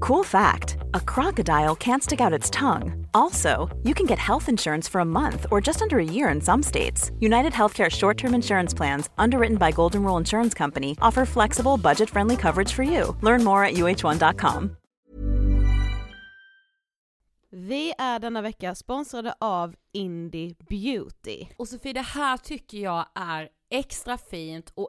Cool fact a crocodile can't stick out its tongue. Also, you can get health insurance for a month or just under a year in some states. United Healthcare short term insurance plans, underwritten by Golden Rule Insurance Company, offer flexible, budget friendly coverage for you. Learn more at uh1.com. Vi är denna vecka sponsrade av Indie Beauty. Och Sofie, det här tycker jag är extra fint och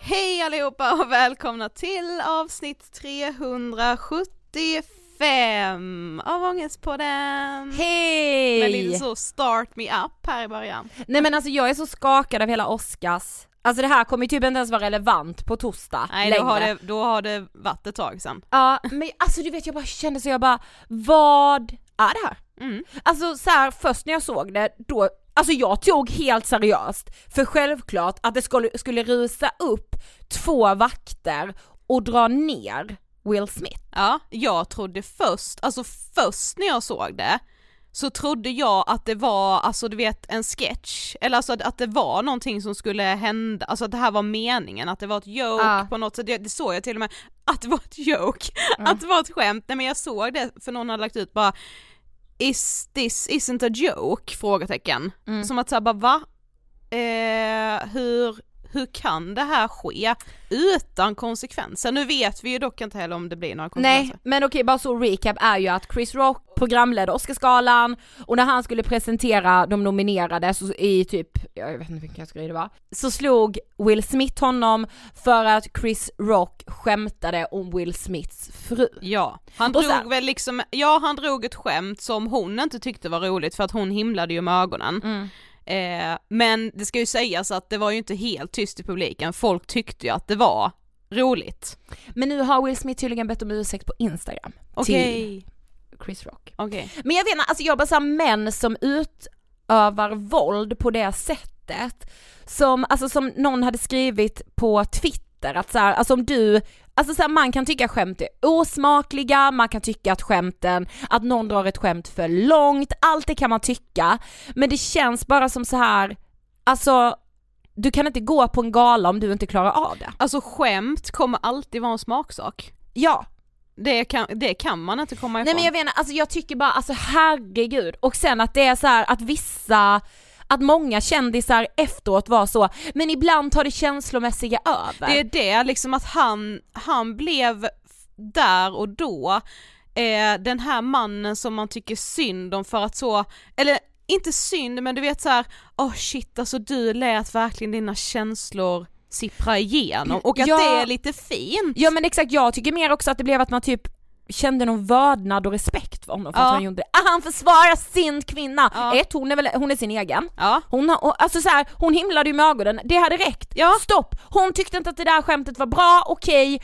Hej allihopa och välkomna till avsnitt 375 av Ångestpodden. Hej! Med lite så start me up här i början. Nej men alltså jag är så skakad av hela Oscars. Alltså det här kommer ju typ inte ens vara relevant på torsdag Nej längre. då har, det, då har det varit ett tag sedan. Ja men alltså du vet jag bara kände så jag bara, vad är det här? Mm. Alltså så här, först när jag såg det, då, alltså jag tog helt seriöst, för självklart att det skulle, skulle rusa upp två vakter och dra ner Will Smith. Ja, jag trodde först, alltså först när jag såg det så trodde jag att det var, alltså du vet en sketch, eller alltså att, att det var någonting som skulle hända, alltså att det här var meningen, att det var ett joke Ja. på något sätt, det, det såg jag till och med, att det var ett joke, att det var ett skämt, nej men jag såg det för någon hade lagt ut bara Is this isn't a joke? Frågetecken. Som att säga bara va? Eh, hur, hur kan det här ske utan konsekvenser? Nu vet vi ju dock inte heller om det blir några Nej, konsekvenser. men okej bara så recap är ju att Chris Rock programledde Oscarsgalan och när han skulle presentera de nominerade så i typ, jag vet inte vilken kategori det var, så slog Will Smith honom för att Chris Rock skämtade om Will Smiths fru. Ja, han Och drog sen- väl liksom, ja han drog ett skämt som hon inte tyckte var roligt för att hon himlade ju med ögonen. Mm. Eh, men det ska ju sägas att det var ju inte helt tyst i publiken, folk tyckte ju att det var roligt. Men nu har Will Smith tydligen bett om ursäkt på Instagram Okej, till Chris Rock. okej. Men jag vet inte, alltså jag bara såhär män som utövar våld på det sättet, som, alltså som någon hade skrivit på Twitter att så här, alltså om du, alltså så här, man kan tycka skämt är osmakliga, man kan tycka att skämten, att någon drar ett skämt för långt, allt det kan man tycka, men det känns bara som så här, alltså du kan inte gå på en gala om du inte klarar av det. Alltså skämt kommer alltid vara en smaksak. Ja, Det kan, det kan man inte komma ifrån. Nej men jag inte, alltså jag tycker bara, alltså herregud, och sen att det är så här att vissa att många kändisar efteråt var så, men ibland tar det känslomässiga över. Det är det, liksom att han, han blev där och då eh, den här mannen som man tycker synd om för att så, eller inte synd men du vet så här, oh shit alltså du lät verkligen dina känslor sippra igenom och att Ja. det är lite fint. Ja men exakt, jag tycker mer också att det blev att man typ kände någon vördnad och respekt för honom för Ja. att han gjorde det. Ah, han försvarar sin kvinna! Ja. Ett, hon är väl, hon är sin egen. Ja. Hon, har, alltså så här, hon himlade ju med ögonen, det hade räckt. Ja. Stopp! Hon tyckte inte att det där skämtet var bra, okej, eh,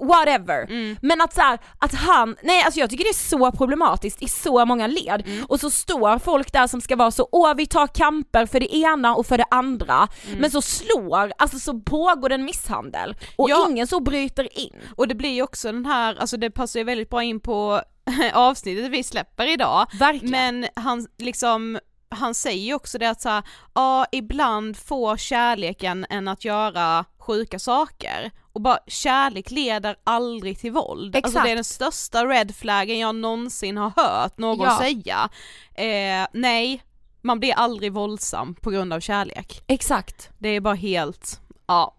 whatever. Mm. Men att så här, att han, nej alltså jag tycker det är så problematiskt i så många led. Mm. Och så står folk där som ska vara så, åh vi tar kamper för det ena och för det andra. Mm. Men så slår, alltså så pågår en misshandel. Och Ja. ingen så bryter in. Och det blir ju också den här, alltså det passar ju väldigt bra in på avsnittet vi släpper idag. Verkligen. Men han liksom, han säger ju också det att så här, ja ibland får kärleken en att göra sjuka saker. Och bara kärlek leder aldrig till våld. Alltså Exakt. det är den största red flaggen jag någonsin har hört någon Ja. säga. Eh, nej, man blir aldrig våldsam på grund av kärlek. Exakt. Det är bara helt, ja.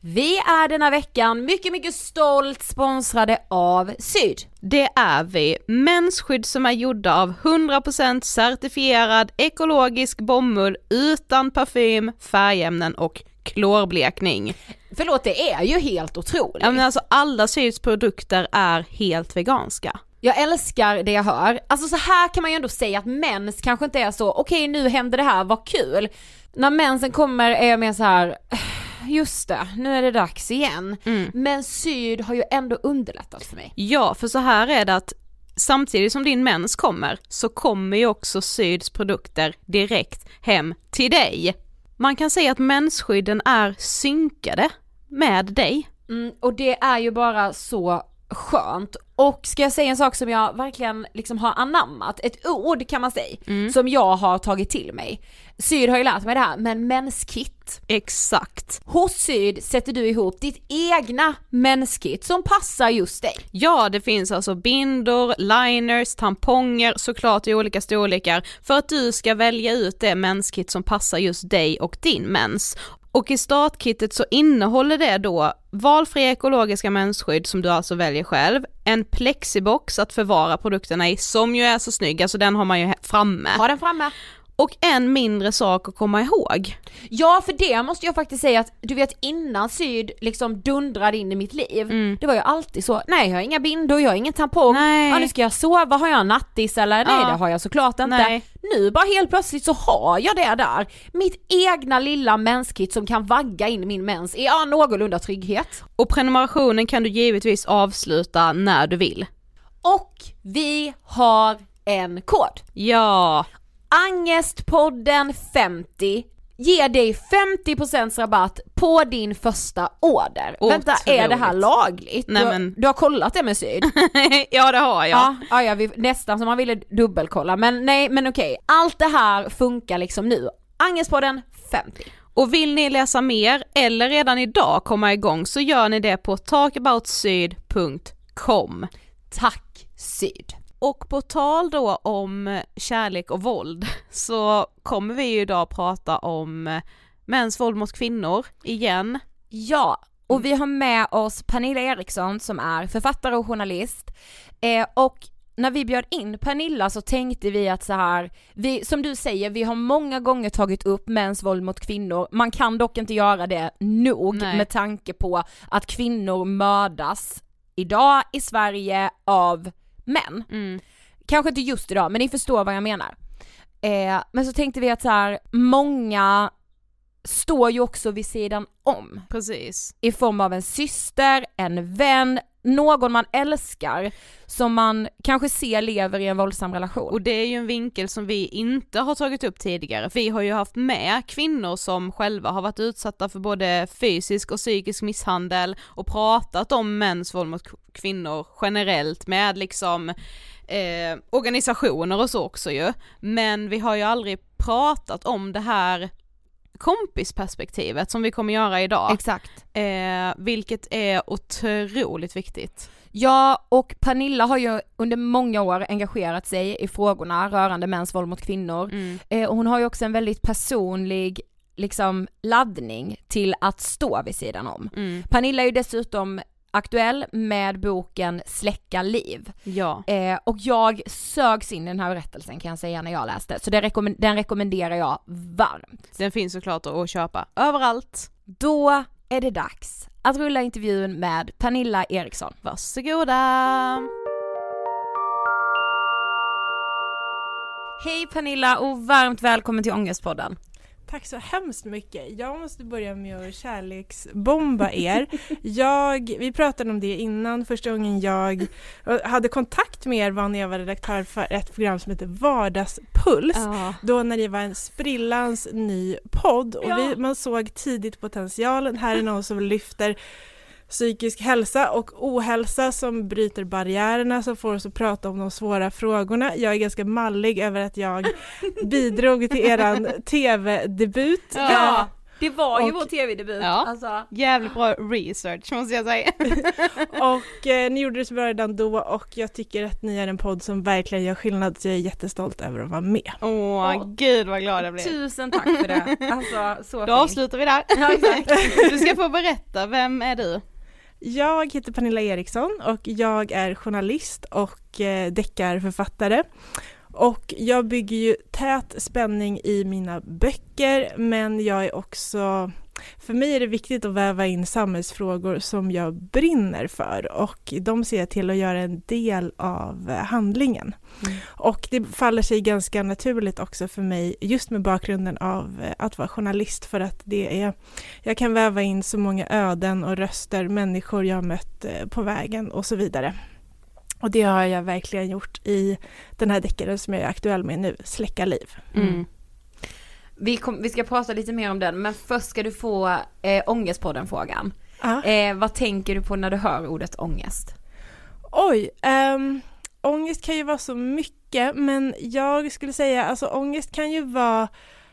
Vi är denna veckan mycket, mycket stolt sponsrade av Syd. Det är vi. Mensskydd som är gjorda av 100% certifierad ekologisk bomull utan parfym, färgämnen och klorblekning. Förlåt, det är ju helt otroligt. Ja men alltså alla Syds produkter är helt veganska. Jag älskar det jag hör. Alltså så här kan man ju ändå säga att mens kanske inte är så, okej nu händer det här, vad kul. När mensen kommer är jag mer så här. "Eh, just det, nu är det dags igen. Men syd har ju ändå underlättat för mig. Ja, för så här är det att samtidigt som din mens kommer så kommer ju också Syds produkter direkt hem till dig. Man kan säga att mensskydden är synkade med dig. Mm, och det är ju bara så skönt. Och ska jag säga en sak som jag verkligen liksom har anammat, ett ord kan man säga, som jag har tagit till mig. Syd har ju lärt mig det här, men menskit. Exakt. Hos Syd sätter du ihop ditt egna menskit som passar just dig. Ja, det finns alltså bindor, liners, tamponger, såklart i olika storlekar för att du ska välja ut det menskit som passar just dig och din mens. Och i startkittet så innehåller det då valfria ekologiska mensskydd som du alltså väljer själv, en plexibox att förvara produkterna i som ju är så snygg, alltså den har man ju framme. Har den framme. Och en mindre sak att komma ihåg. Ja för det måste jag faktiskt säga att du vet innan syd liksom dundrade in i mitt liv, det var ju alltid så, nej jag har inga bindor, jag har ingen tampong, Nej. ja, nu ska jag sova, har jag nattis eller? Nej Ja. det har jag såklart inte. Nej. Nu bara helt plötsligt så har jag det där, mitt egna lilla menskit som kan vagga in min mens i ja, någorlunda trygghet. Och prenumerationen kan du givetvis avsluta när du vill. Och vi har en kod. Ja, Angestpodden 50 ger dig 50% rabatt på din första order. Vänta, är det här Otroligt. lagligt? Nej, du, men- du har kollat det med Syd? ja det har jag. ja, ja, ja vi, nästan som man ville dubbelkolla, men nej men okej. Allt det här funkar liksom nu. Angestpodden 50. Och vill ni läsa mer eller redan idag komma igång så gör ni det på talkaboutsyd.com. Tack Syd. Och på tal då om kärlek och våld så kommer vi ju idag prata om mäns våld mot kvinnor, igen. Ja, och vi har med oss Pernilla Eriksson som är författare och journalist. Eh, och när vi bjöd in Pernilla så tänkte vi att så här, vi, som du säger, vi har många gånger tagit upp mäns våld mot kvinnor, man kan dock inte göra det nog Nej. med tanke på att kvinnor mördas idag i Sverige av män. Mm. Kanske inte just idag, men ni förstår vad jag menar. Eh, men så tänkte vi att så här, många står ju också vid sidan om Precis. i form av en syster, en vän, någon man älskar som man kanske ser lever i en våldsam relation. Och det är ju en vinkel som vi inte har tagit upp tidigare. Vi har ju haft med kvinnor som själva har varit utsatta för både fysisk och psykisk misshandel och pratat om mäns våld mot kvinnor generellt med liksom eh, organisationer och så också ju. Men vi har ju aldrig pratat om det här kompisperspektivet som vi kommer göra idag. Exakt. Eh, vilket är otroligt viktigt. Ja, och Pernilla har ju under många år engagerat sig i frågorna rörande mäns våld mot kvinnor. Eh, och hon har ju också en väldigt personlig liksom laddning till att stå vid sidan om. Pernilla är ju dessutom aktuell med boken Släcka liv. Ja. Eh, och jag sögs in i den här berättelsen kan jag säga när jag läste, så det rekommend- den rekommenderar jag varmt. Den finns såklart att köpa överallt. Då är det dags att rulla intervjun med Pernilla Eriksson. Varsågoda! Hej Pernilla och varmt välkommen till Ångestpodden. Tack så hemskt mycket. Jag måste börja med att kärleksbomba er. Jag, vi pratade om det innan, första gången jag hade kontakt med er var när jag var redaktör för ett program som heter Vardagspuls. Ja. Då när det var en sprillans ny podd och vi, man såg tidigt potentialen. Här är någon som lyfter psykisk hälsa och ohälsa som bryter barriärerna som får oss att prata om de svåra frågorna. Jag är ganska mallig över att jag bidrog till eran tv-debut. Ja. Eh, det var ju vår tv-debut. Ja. Alltså. Jävligt bra research måste jag säga. Och eh, ni gjorde det så bra redan då och jag tycker att ni är en podd som verkligen gör skillnad så jag är jättestolt över att vara med. Åh Åh. gud vad glad jag blir. Tusen tack för det. Alltså så Då fint. avslutar vi där. Ja, exakt. Du ska få berätta, vem är du? Jag heter Pernilla Eriksson och jag är journalist och eh, deckarförfattare. Och jag bygger ju tät spänning i mina böcker men jag är också för mig är det viktigt att väva in samhällsfrågor som jag brinner för och de ser jag till att göra en del av eh, handlingen. Och det faller sig ganska naturligt också för mig just med bakgrunden av eh, att vara journalist för att det är, jag kan väva in så många öden och röster, människor jag har mött eh, på vägen och så vidare. Och det har jag verkligen gjort i den här deckaren som jag är aktuell med nu, Släcka liv. Mm. Vi, kom, vi ska prata lite mer om den, men först ska du få eh, Ångestpodden-frågan. Eh, vad tänker du på när du hör ordet ångest? Oj, um, ångest kan ju vara så mycket men jag skulle säga alltså ångest kan ju vara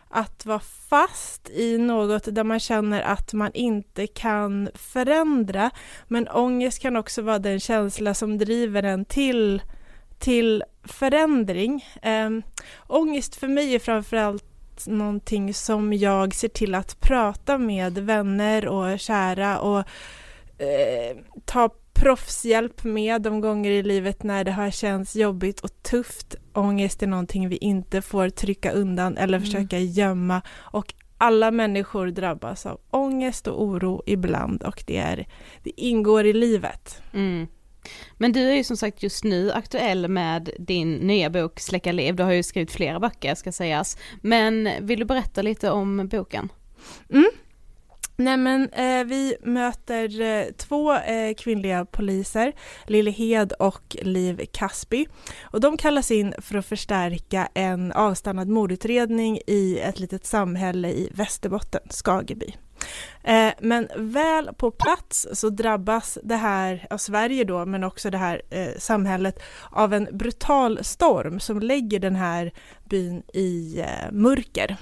att vara fast i något där man känner att man inte kan förändra men ångest kan också vara den känsla som driver en till, till förändring. Um, ångest för mig är framförallt någonting som jag ser till att prata med vänner och kära och eh, ta proffshjälp med de gånger i livet när det har känts jobbigt och tufft. Ångest är någonting vi inte får trycka undan eller försöka gömma och alla människor drabbas av ångest och oro ibland och det, är, det ingår i livet. Mm. Men du är ju som sagt just nu aktuell med din nya bok Släcka liv, du har ju skrivit flera böcker ska sägas. Men vill du berätta lite om boken? Mm. Nej men eh, vi möter eh, två eh, kvinnliga poliser, Lille Hed och Liv Kasby. Och de kallas in för att förstärka en avstannad mordutredning i ett litet samhälle i Västerbotten, Skageby. Eh, men väl på plats så drabbas det här, av Sverige då, men också det här eh, samhället av en brutal storm som lägger den här byn i eh, mörker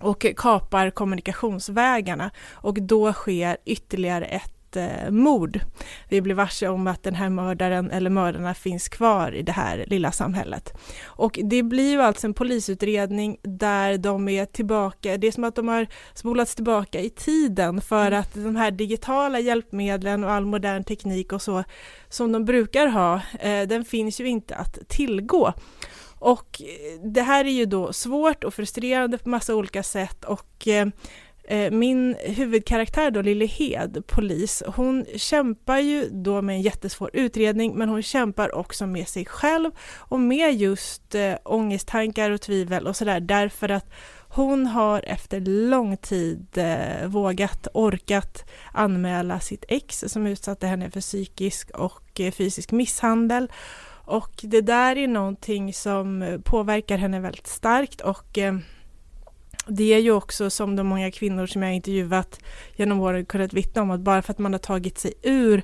och kapar kommunikationsvägarna. Och då sker ytterligare ett eh, mord. Vi blir varse om att den här mördaren eller mördarna finns kvar i det här lilla samhället. Och det blir ju alltså en polisutredning där de är tillbaka, det är som att de har spolats tillbaka i tiden för mm. att de här digitala hjälpmedlen och all modern teknik och så som de brukar ha, eh, den finns ju inte att tillgå. Och det här är ju då svårt och frustrerande på massa olika sätt och eh, Eh, min huvudkaraktär då, Lille Hed, polis, hon kämpar ju då med en jättesvår utredning, men hon kämpar också med sig själv och med just eh, ångesttankar och tvivel och sådär, därför att hon har efter lång tid eh, vågat, orkat anmäla sitt ex som utsatte henne för psykisk och eh, fysisk misshandel. Och det där är någonting som eh, påverkar henne väldigt starkt och eh, det är ju också som de många kvinnor som jag intervjuat genom åren kunnat vittna om att bara för att man har tagit sig ur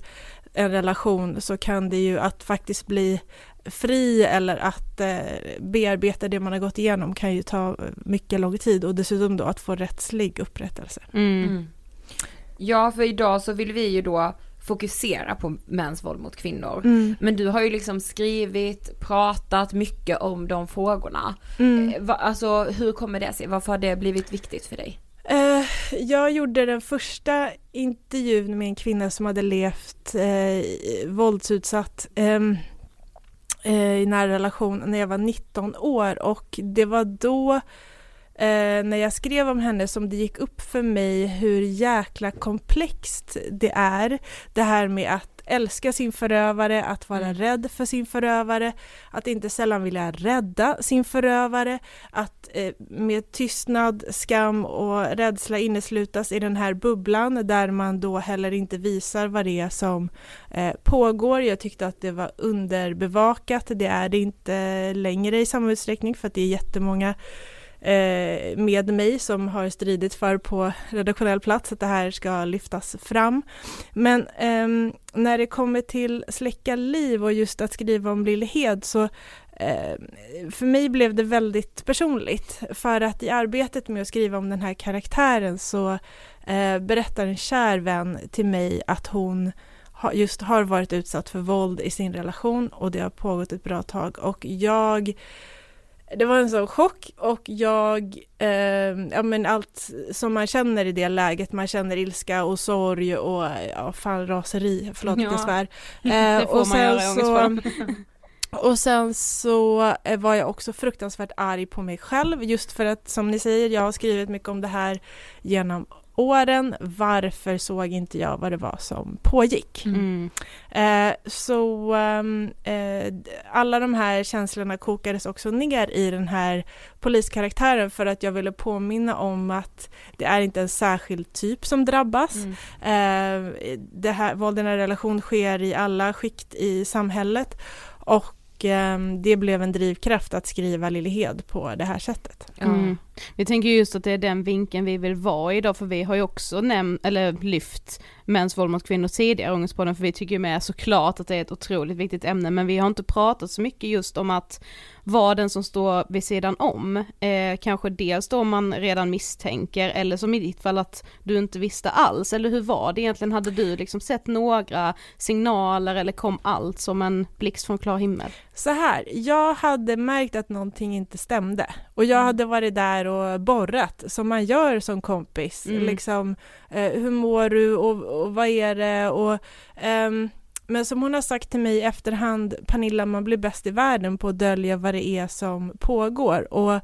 en relation så kan det ju att faktiskt bli fri eller att eh, bearbeta det man har gått igenom kan ju ta mycket lång tid och dessutom då att få rättslig upprättelse. Mm. Mm. Ja, för idag så vill vi ju då fokusera på mäns våld mot kvinnor. Mm. Men du har ju liksom skrivit, pratat mycket om de frågorna. Mm. Eh, alltså hur kommer det sig? Varför har det blivit viktigt för dig? Uh, jag gjorde den första intervjun med en kvinna som hade levt uh, våldsutsatt um, uh, i nära relation när jag var 19 år och det var då eh, när jag skrev om henne som det gick upp för mig hur jäkla komplext det är. Det här med att älska sin förövare, att vara mm. rädd för sin förövare, att inte sällan vilja rädda sin förövare, att eh, med tystnad, skam och rädsla inneslutas i den här bubblan där man då heller inte visar vad det är som eh, pågår. Jag tyckte att det var underbevakat, det är det inte längre i samma utsträckning för att det är jättemånga Eh, med mig som har stridit för på redaktionell plats att det här ska lyftas fram. Men eh, när det kommer till släcka liv och just att skriva om Lillehed så eh, för mig blev det väldigt personligt för att i arbetet med att skriva om den här karaktären så eh, berättar en kär vän till mig att hon just har varit utsatt för våld i sin relation och det har pågått ett bra tag och jag det var en sån chock och jag, eh, ja men allt som man känner i det läget, man känner ilska och sorg och ja, fan raseri, förlåt att jag svär. Eh, och göra så, och sen så eh, var jag också fruktansvärt arg på mig själv just för att som ni säger, jag har skrivit mycket om det här genom åren. Varför såg inte jag vad det var som pågick? Mm. Eh, så um, eh, alla de här känslorna kokades också ner i den här poliskaraktären för att jag ville påminna om att det är inte en särskild typ som drabbas. Mm. Eh, det här, våld i en relation sker i alla skikt i samhället och Ehm, det blev en drivkraft att skriva Lillehed på det här sättet. Mm. Vi tänker just att det är den vinkeln vi vill vara idag för vi har ju också nämnt, eller lyft mäns våld mot kvinnor tidigare i Ångestpodden för vi tycker ju med såklart att det är ett otroligt viktigt ämne men vi har inte pratat så mycket just om att vara den som står vid sidan om. Eh, kanske dels då om man redan misstänker eller som i ditt fall att du inte visste alls eller hur var det egentligen? Hade du liksom sett några signaler eller kom allt som en blixt från klar himmel? Så här, jag hade märkt att någonting inte stämde och jag mm. hade varit där och borrat som man gör som kompis. Mm. Liksom, eh, hur mår du och, och, vad är det och ehm, men som hon har sagt till mig i efterhand, Pernilla, man blir bäst i världen på att dölja vad det är som pågår. Och,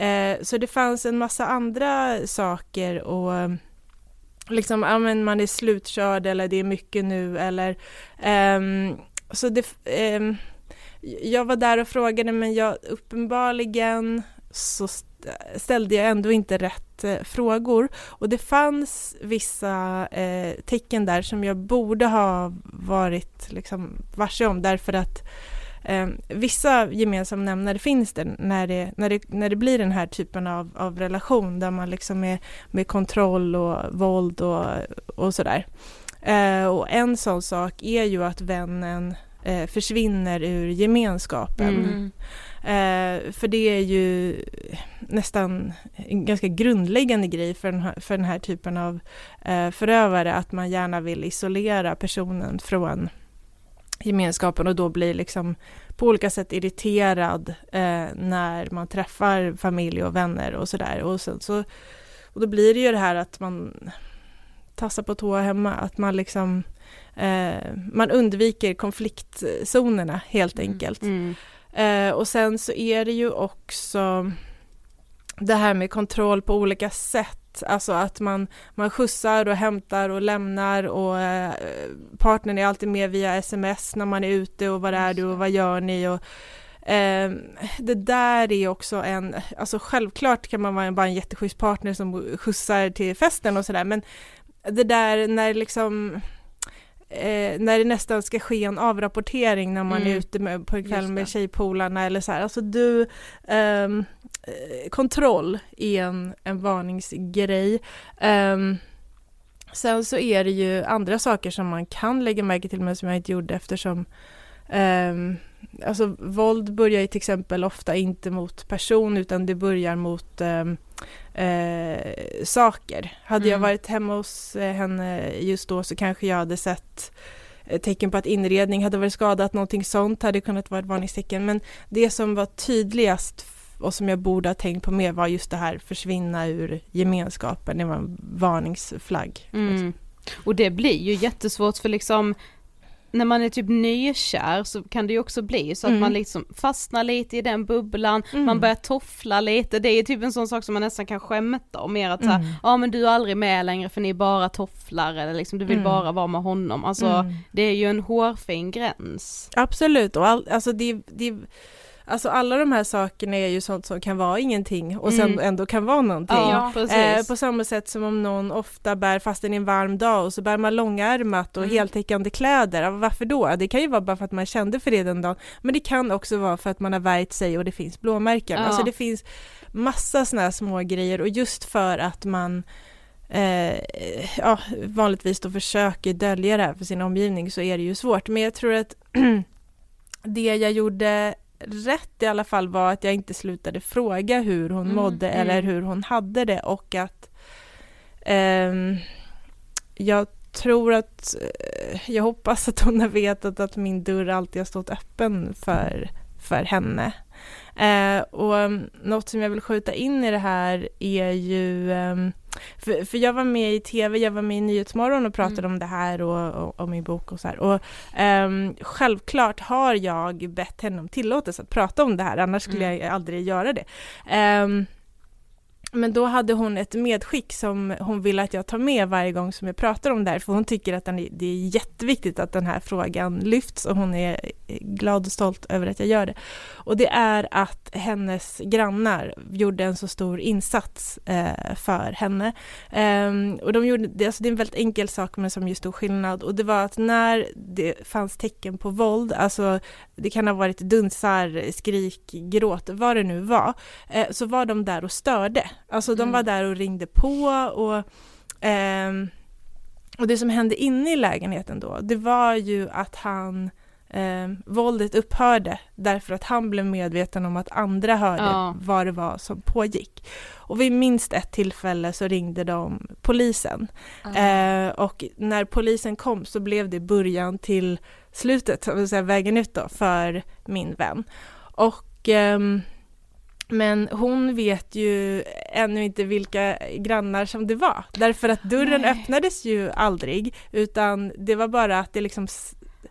eh, så det fanns en massa andra saker och liksom, ja men man är slutkörd eller det är mycket nu eller um, så det, um, jag var där och frågade men jag uppenbarligen så Eh, ställde jag ändå inte rätt eh, frågor och det fanns vissa eh, tecken där som jag borde ha varit liksom varse om därför att eh, vissa gemensamma nämnare finns det när det, när det när det blir den här typen av, av relation där man liksom är med kontroll och våld och, och sådär. Eh, och en sån sak är ju att vännen eh, försvinner ur gemenskapen. Mm. Eh, för det är ju, nästan en ganska grundläggande grej för den här, för den här typen av eh, förövare, att man gärna vill isolera personen från gemenskapen och då blir liksom på olika sätt irriterad eh, när man träffar familj och vänner och sådär. Och, sen så, och då blir det ju det här att man tassar på tå hemma, att man liksom man undviker konfliktzonerna helt Mm. enkelt. Eh, och sen så är det ju också det här med kontroll på olika sätt, alltså att man, man skjutsar och hämtar och lämnar och eh, partnern är alltid med via sms när man är ute och var är du och vad gör ni och eh, det där är också en, alltså självklart kan man vara en, bara en jätteschysst partner som skjutsar till festen och sådär men det där när liksom eh, när det nästan ska ske en avrapportering när man Mm. är ute med, på en kväll med tjejpolarna eller så här. Alltså du, ehm, eh, kontroll är en, en varningsgrej. Ehm, sen så är det ju andra saker som man kan lägga märke till men som jag inte gjorde eftersom ehm, Alltså våld börjar ju till exempel ofta inte mot person utan det börjar mot ehm, eh, saker. Hade jag Mm. varit hemma hos eh, henne just då så kanske jag hade sett eh, tecken på att inredning hade varit skadat, någonting sånt hade kunnat vara ett varningstecken. Men det som var tydligast och som jag borde ha tänkt på mer var just det här försvinna ur gemenskapen, det var en varningsflagg. Mm. Och det blir ju jättesvårt för liksom när man är typ nykär så kan det ju också bli så att Mm. man liksom fastnar lite i den bubblan, Mm. man börjar toffla lite, det är typ en sån sak som man nästan kan skämta om mer att såhär, Mm. ja men du är aldrig med längre för ni bara tofflar eller liksom du vill Mm. bara vara med honom, alltså Mm. det är ju en hårfin gräns. Absolut, och all, alltså, det, det, alltså alla de här sakerna är ju sånt som kan vara ingenting och sen Mm. ändå kan vara någonting. Ja. Eh, på samma sätt som om någon ofta bär fast en varm dag och så bär man långärmat och Mm. heltäckande kläder. Varför då? Det kan ju vara bara för att man kände för det den dagen. Men det kan också vara för att man har värjt sig och det finns blåmärken. Ja. Alltså det finns massa sådana här små grejer och just för att man eh, ja, vanligtvis då försöker dölja det här för sin omgivning så är det ju svårt. Men jag tror att det jag gjorde rätt i alla fall var att jag inte slutade fråga hur hon Mm, mådde mm. eller hur hon hade det och att ehm, jag tror att, eh, jag hoppas att hon har vetat att min dörr alltid har stått öppen för, för henne. Eh, och um, något som jag vill skjuta in i det här är ju, ehm, för, för jag var med i tv, jag var med i Nyhetsmorgon och pratade Mm. om det här och, och om min bok och så här. Och ehm, självklart har jag bett henne om tillåtelse att prata om det här, annars skulle Mm. jag aldrig göra det. Ehm, men då hade hon ett medskick som hon vill att jag tar med varje gång som jag pratar om det här, för hon tycker att den det är jätteviktigt att den här frågan lyfts och hon är eh, glad och stolt över att jag gör det. Och det är att hennes grannar gjorde en så stor insats eh, för henne. Eh, och de gjorde, det, alltså det är en väldigt enkel sak men som gör stor skillnad och det var att när det fanns tecken på våld, alltså det kan ha varit dunsar, skrik, gråt, vad det nu var, eh, så var de där och störde. Alltså de Mm. var där och ringde på och ehm, och det som hände inne i lägenheten då, det var ju att han eh, våldet upphörde därför att han blev medveten om att andra hörde Ja. vad det var som pågick. Och vid minst ett tillfälle så ringde de polisen. Eh, och när polisen kom så blev det början till slutet, så säga, vägen ut då, för min vän. Och ehm, men hon vet ju ännu inte vilka grannar som det var, därför att dörren Nej. öppnades ju aldrig, utan det var bara att det liksom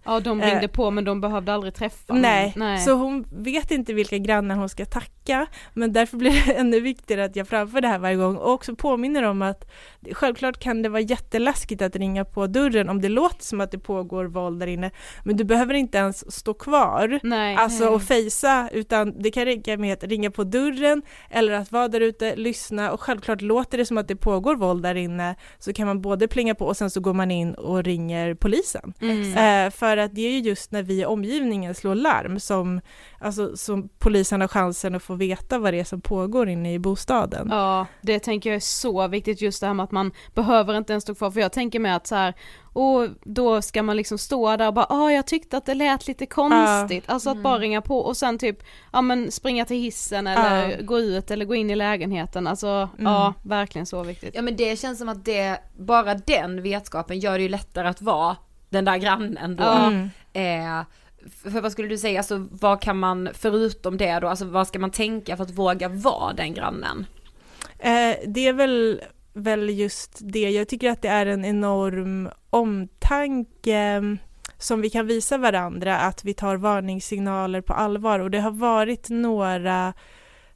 Ja de Eh, ringde på men de behövde aldrig träffa Nej, någon. så hon vet inte vilka grannar hon ska tacka, men därför blir det ännu viktigare att jag framför det här varje gång och också påminner om att självklart kan det vara jätteläskigt att ringa på dörren om det låter som att det pågår våld där inne, men du behöver inte ens stå kvar Nej. Alltså och fejsa, utan det kan räcka med att ringa på dörren eller att vara där ute, lyssna och självklart låter det som att det pågår våld där inne så kan man både plinga på och sen så går man in och ringer polisen. Mm. Eh, för att det är ju just när vi i omgivningen slår larm som, alltså, som polisen har chansen att få veta vad det är som pågår inne i bostaden. Ja, det tänker jag är så viktigt just det här med att man behöver inte ens stå kvar, för jag tänker mig att så här, och då ska man liksom stå där och bara åh jag tyckte att det lät lite konstigt, alltså att bara ringa på och sen typ, ja men springa till hissen eller Ja. gå ut eller gå in i lägenheten, alltså ja verkligen så viktigt. Ja men det känns som att det, bara den vetskapen gör det ju lättare att vara den där grannen då. Mm. Eh, för vad skulle du säga, alltså vad kan man förutom det då, alltså vad ska man tänka för att våga vara den grannen? Eh, det är väl, väl just det, jag tycker att det är en enorm omtanke mm, som vi kan visa varandra, att vi tar varningssignaler på allvar och det har varit några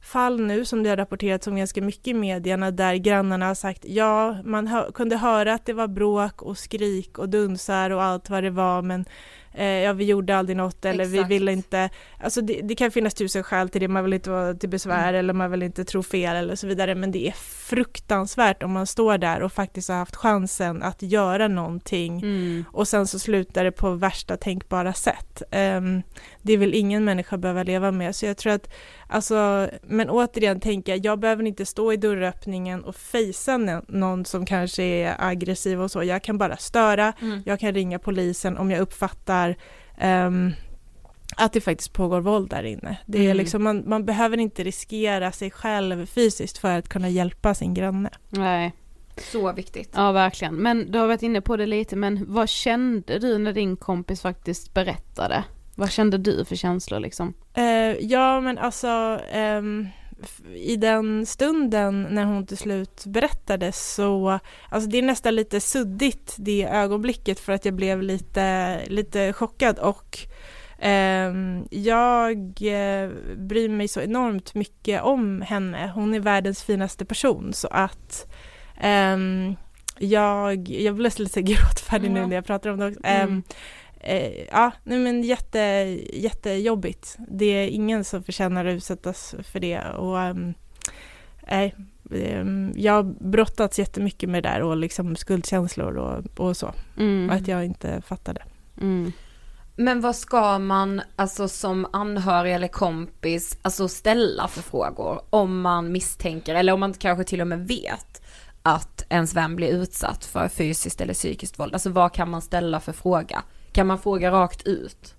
fall nu som det har rapporterats om ganska mycket i medierna där grannarna har sagt ja, man hö- kunde höra att det var bråk och skrik och dunsar och allt vad det var men eh, ja, vi gjorde aldrig något eller vi Exakt. ville inte, alltså det, det kan finnas tusen skäl till det, man vill inte vara till besvär eller man vill inte tro fel eller så vidare men det är fruktansvärt om man står där och faktiskt har haft chansen att göra någonting Mm. och sen så slutar det på värsta tänkbara sätt. Ehm, det vill ingen människa behöva leva med. Så jag tror att, alltså, men återigen tänker jag, jag behöver inte stå i dörröppningen och fejsa någon som kanske är aggressiv och så. Jag kan bara störa, Mm. jag kan ringa polisen om jag uppfattar ehm, att det faktiskt pågår våld där inne. Det är Mm. liksom, man, man behöver inte riskera sig själv fysiskt för att kunna hjälpa sin granne. Nej, Så viktigt. ja verkligen. Men du har varit inne på det lite, men vad kände du när din kompis faktiskt berättade? Vad kände du för känslor liksom? Eh, ja, men alltså f- i den stunden när hon till slut berättade så, alltså det är nästan lite suddigt det ögonblicket för att jag blev lite, lite chockad och ehm, jag eh, bryr mig så enormt mycket om henne. Hon är världens finaste person så att ehm, jag, jag blir nästan lite gråtfärdig nu Ja. när jag pratar om det också. Mm. Eh, ja, nej men jätte, jättejobbigt. Det är ingen som förtjänar att utsättas för det och ehm, jag har brottats jättemycket med det där och liksom skuldkänslor och, och så. Mm. Och att jag inte fattade. Mm. Men vad ska man, alltså som anhörig eller kompis, alltså ställa för frågor om man misstänker, eller om man kanske till och med vet att ens vän blir utsatt för fysiskt eller psykiskt våld? Alltså vad kan man ställa för fråga? Kan man fråga rakt ut?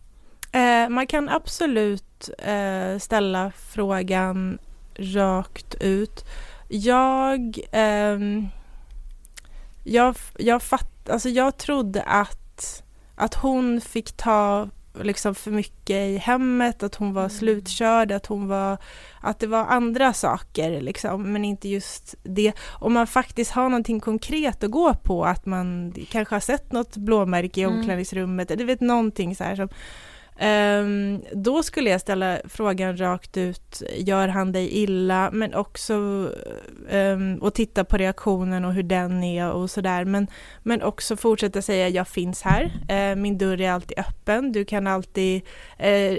Eh, man kan absolut eh, ställa frågan rakt ut. Jag, eh, jag, jag, fatt, alltså jag trodde att, att hon fick ta liksom för mycket i hemmet, att hon var slutkörd, att hon var, att det var andra saker liksom, men inte just det. Om man faktiskt har någonting konkret att gå på, att man kanske har sett något blåmärke i Mm. omklädningsrummet, du vet någonting så här som Ehm, då skulle jag ställa frågan rakt ut, gör han dig illa? Men också um, och titta på reaktionen och hur den är och sådär. Men, men också fortsätta säga, jag finns här, ehm, min dörr är alltid öppen, du kan alltid eh,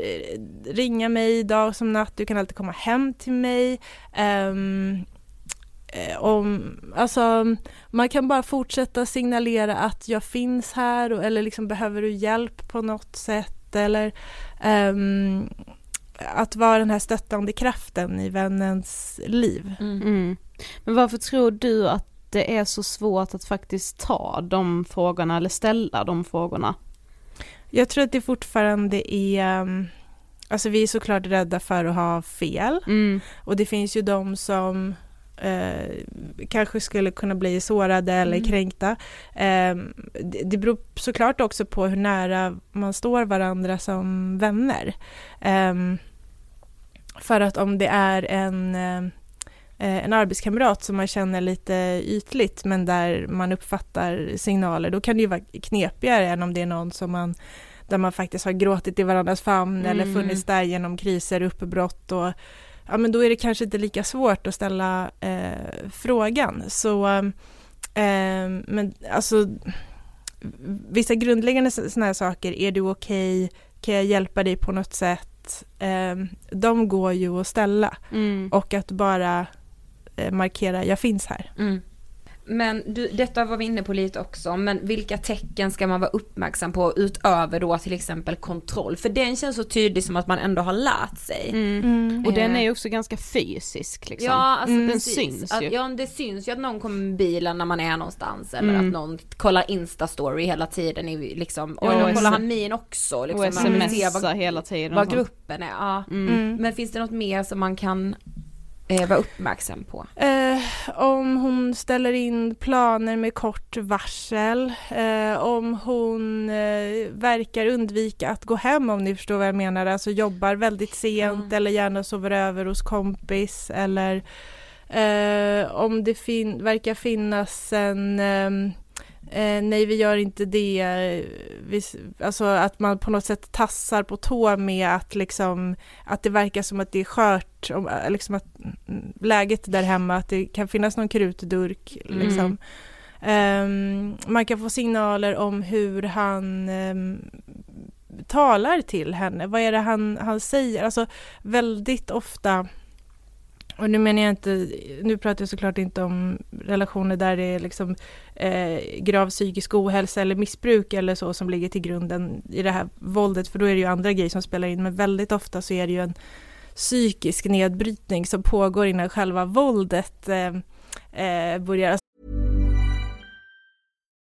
ringa mig dag som natt, du kan alltid komma hem till mig. Eh, om, alltså, man kan bara fortsätta signalera att jag finns här och, eller liksom behöver du hjälp på något sätt eller ehm, att vara den här stöttande kraften i vännens liv. Mm. Men varför tror du att det är så svårt att faktiskt ta de frågorna eller ställa de frågorna? Jag tror att det fortfarande är, um, alltså vi är såklart rädda för att ha fel Mm. och det finns ju de som eh, kanske skulle kunna bli sårade eller Mm. kränkta. Eh, det, det beror såklart också på hur nära man står varandra som vänner. Eh, för att om det är en eh, en arbetskamrat som man känner lite ytligt men där man uppfattar signaler, då kan det ju vara knepigare än om det är någon som man där man faktiskt har gråtit i varandras famn eller Mm. funnits där genom kriser, uppbrott och ja men då är det kanske inte lika svårt att ställa eh, frågan. Så eh, men alltså vissa grundläggande sådana här saker, är du okej, kan jag hjälpa dig på något sätt, eh, de går ju att ställa Mm. och att bara eh, markera, jag finns här. Mm. Men du, detta var vi inne på lite också, men vilka tecken ska man vara uppmärksam på utöver då till exempel kontroll? För den känns så tydlig som att man ändå har lärt sig. Mm. Och den Eh. är ju också ganska fysisk liksom. Ja, alltså den precis. syns att, ju. Ja, det syns ju att någon kommer med bilen när man är någonstans eller Mm. att någon kollar Insta-story hela tiden i liksom, och Ja, kollar han min också liksom. och smsar hela tiden. vad gruppen är. Ja. Mm. Men finns det något mer som man kan eh, vara uppmärksam på? Eh, om hon ställer in planer med kort varsel, eh, om hon eh, verkar undvika att gå hem om ni förstår vad jag menar, alltså jobbar väldigt sent Ja. eller gärna sover över hos kompis eller eh, om det fin- verkar finnas en ehm, Eh, nej, vi gör inte det. Vi, alltså att man på något sätt tassar på tå med att liksom att det verkar som att det är skört, om, eh, liksom att mm, läget där hemma, att det kan finnas någon krutdurk. Liksom. Ehm, man kan få signaler om hur han ehm, talar till henne. Vad är det han, han säger? Alltså väldigt ofta och nu menar jag inte, nu pratar jag såklart inte om relationer där det är liksom eh, grav psykisk ohälsa eller missbruk eller så som ligger till grunden i det här våldet, för då är det ju andra grejer som spelar in, men väldigt ofta så är det ju en psykisk nedbrytning som pågår innan själva våldet eh, eh, börjar.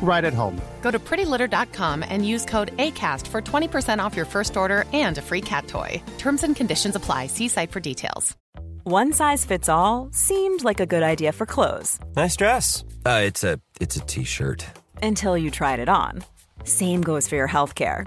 right at home. Go to prettylitter.com and use code ACAST for 20% off your first order and a free cat toy. Terms and conditions apply. See site for details. One size fits all seemed like a good idea for clothes Nice dress. Uh, it's a it's a t-shirt. until you tried it on. Same goes for your healthcare.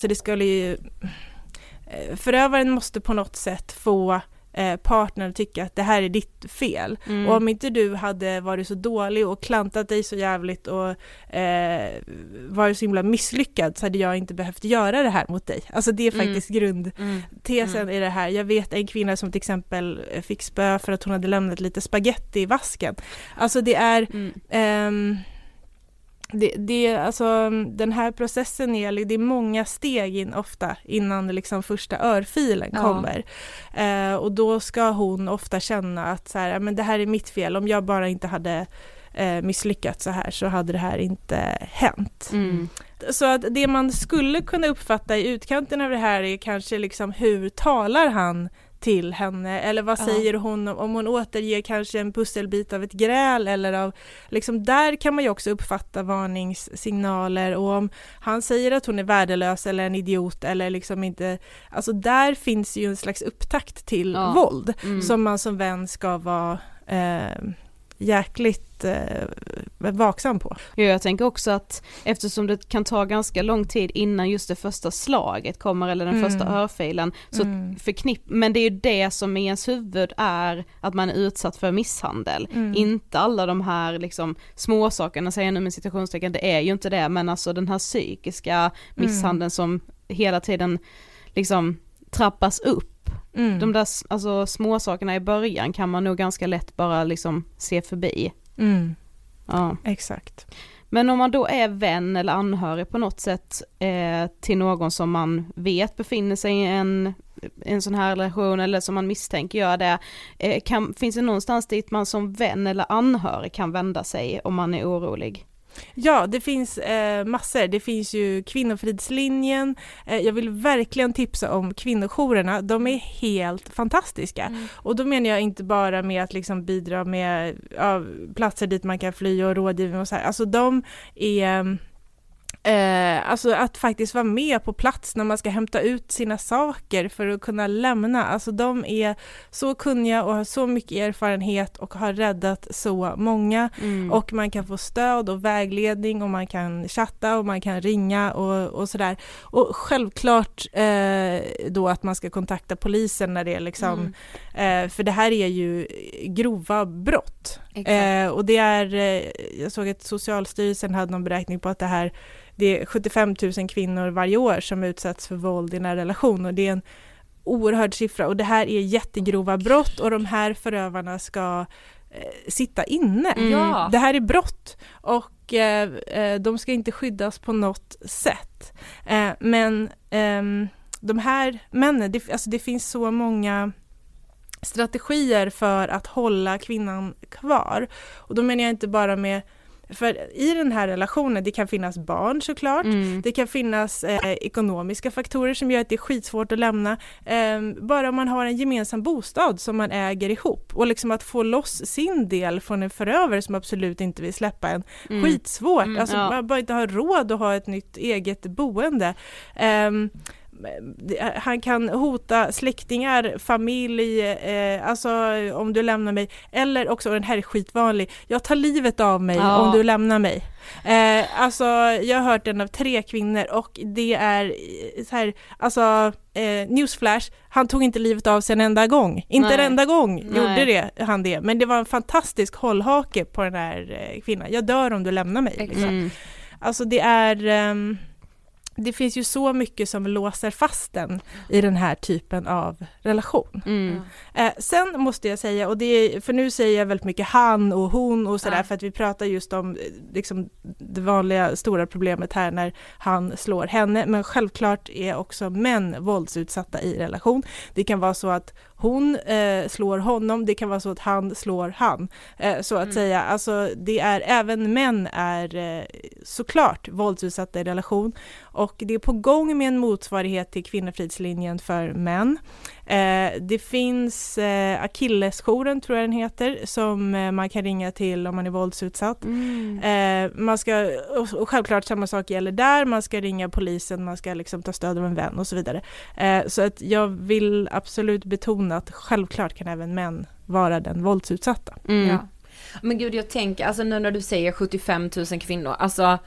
Så det skulle ju... eh, Förövaren måste på något sätt få eh, partnern att tycka att det här är ditt fel. Mm. Och om inte du hade varit så dålig och klantat dig så jävligt och eh, varit så himla misslyckad så hade jag inte behövt göra det här mot dig. Alltså det är Mm. faktiskt grundtesen i det här. Jag vet en kvinna som till exempel eh, fick spö för att hon hade lämnat lite spaghetti i vasken. Alltså det är Mm. ehm, det, det, alltså, den här processen är, det är många steg in ofta innan liksom första örfilen Ja. kommer. Eh, och då ska hon ofta känna att så här, "Ja, men det här är mitt fel, om jag bara inte hade eh, misslyckats så här så hade det här inte hänt. Mm. Så att det man skulle kunna uppfatta i utkanten av det här är kanske liksom hur talar han till henne eller vad Ja. säger hon om hon återger kanske en pusselbit av ett gräl eller av liksom där kan man ju också uppfatta varningssignaler och om han säger att hon är värdelös eller en idiot eller liksom inte alltså där finns ju en slags upptakt till Ja. våld Mm. som man som vän ska vara eh, jäkligt eh, vaksam på. Ja, jag tänker också att eftersom det kan ta ganska lång tid innan just det första slaget kommer eller den Mm. första örfilen så Mm. förknipp, men det är ju det som i ens huvud är att man är utsatt för misshandel. Mm. Inte alla de här liksom småsakerna säger jag nu med citationstecken, det är ju inte det men alltså den här psykiska misshandeln som hela tiden liksom trappas upp Mm. De där alltså, små sakerna i början kan man nog ganska lätt bara liksom se förbi. Mm. Ja. Exakt. Men om man då är vän eller anhörig på något sätt eh, till någon som man vet befinner sig i en, en sån här relation eller som man misstänker gör det, eh, kan, finns det någonstans dit man som vän eller anhörig kan vända sig om man är orolig? Ja, det finns eh, massor. Det finns ju Kvinnofridslinjen. Eh, jag vill verkligen tipsa om kvinnojourerna. De är helt fantastiska. Mm. Och då menar jag inte bara med att liksom bidra med ja, platser dit man kan fly och rådgivning och så här. Alltså de är Eh, alltså att faktiskt vara med på plats när man ska hämta ut sina saker för att kunna lämna. Alltså de är så kunniga och har så mycket erfarenhet och har räddat så många. Mm. Och man kan få stöd och vägledning och man kan chatta och man kan ringa och, och sådär. Och självklart eh, då att man ska kontakta polisen när det är liksom, mm. eh, för det här är ju grova brott. Eh, och det är, eh, jag såg att Socialstyrelsen hade någon beräkning på att det här det är 75 000 kvinnor varje år som utsätts för våld i nära relation och det är en oerhörd siffra och det här är jättegrova brott och de här förövarna ska eh, sitta inne. Mm. Det här är brott och eh, eh, de ska inte skyddas på något sätt. Eh, men ehm, de här männen, det, alltså det finns så många strategier för att hålla kvinnan kvar. Och då menar jag inte bara med för i den här relationen, det kan finnas barn såklart, mm. det kan finnas eh, ekonomiska faktorer som gör att det är skitsvårt att lämna. Eh, bara om man har en gemensam bostad som man äger ihop och liksom att få loss sin del från en förövare som absolut inte vill släppa en, mm. skitsvårt. Mm, alltså ja. man bara inte har råd att ha ett nytt eget boende. Eh, han kan hota släktingar, familj, eh, alltså om du lämnar mig. Eller också, den här är skitvanlig, jag tar livet av mig ja. om du lämnar mig. Eh, alltså jag har hört den av tre kvinnor och det är eh, så här, alltså eh, newsflash, han tog inte livet av sig en enda gång. Inte Nej. en enda gång Nej. gjorde det, han det, men det var en fantastisk hållhake på den här eh, kvinnan. Jag dör om du lämnar mig. Liksom. Mm. Alltså det är um, det finns ju så mycket som låser fast den i den här typen av relation. Mm. Eh, sen måste jag säga, och det är, för nu säger jag väldigt mycket han och hon och sådär ja. för att vi pratar just om liksom, det vanliga stora problemet här när han slår henne, men självklart är också män våldsutsatta i relation. Det kan vara så att hon eh, slår honom, det kan vara så att han slår han. Eh, så att mm. säga, alltså det är, även män är eh, såklart våldsutsatta i relation och det är på gång med en motsvarighet till Kvinnofridslinjen för män. Eh, det finns eh, Akillesjouren tror jag den heter som eh, man kan ringa till om man är våldsutsatt. Mm. Eh, man ska, och, och självklart samma sak gäller där, man ska ringa polisen, man ska liksom ta stöd av en vän och så vidare. Eh, så att jag vill absolut betona att självklart kan även män vara den våldsutsatta. Mm. Ja. Men gud jag tänker, alltså nu när du säger 75 000 kvinnor, alltså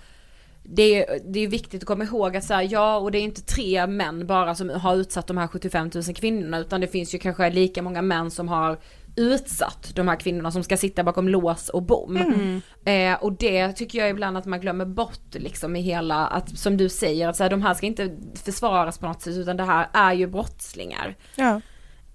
det är, det är viktigt att komma ihåg att så här, ja och det är inte tre män bara som har utsatt de här 75 000 kvinnorna utan det finns ju kanske lika många män som har utsatt de här kvinnorna som ska sitta bakom lås och bom. Mm. Eh, och det tycker jag ibland att man glömmer bort liksom i hela, att som du säger, att så här, de här ska inte försvaras på något sätt utan det här är ju brottslingar. Ja.